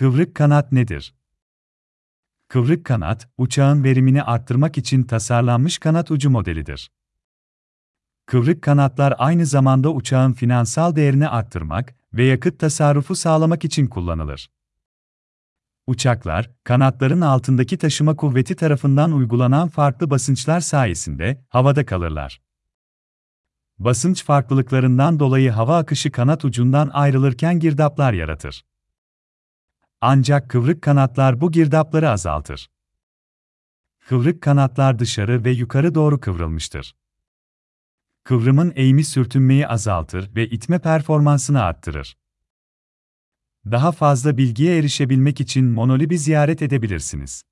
Kıvrık kanat nedir? Kıvrık kanat, uçağın verimini arttırmak için tasarlanmış kanat ucu modelidir. Kıvrık kanatlar aynı zamanda uçağın finansal değerini arttırmak ve yakıt tasarrufu sağlamak için kullanılır. Uçaklar, kanatların altındaki taşıma kuvveti tarafından uygulanan farklı basınçlar sayesinde havada kalırlar. Basınç farklılıklarından dolayı hava akışı kanat ucundan ayrılırken girdaplar yaratır. Ancak kıvrık kanatlar bu girdapları azaltır. Kıvrık kanatlar dışarı ve yukarı doğru kıvrılmıştır. Kıvrımın eğimi sürtünmeyi azaltır ve itme performansını arttırır. Daha fazla bilgiye erişebilmek için Monolib'i ziyaret edebilirsiniz.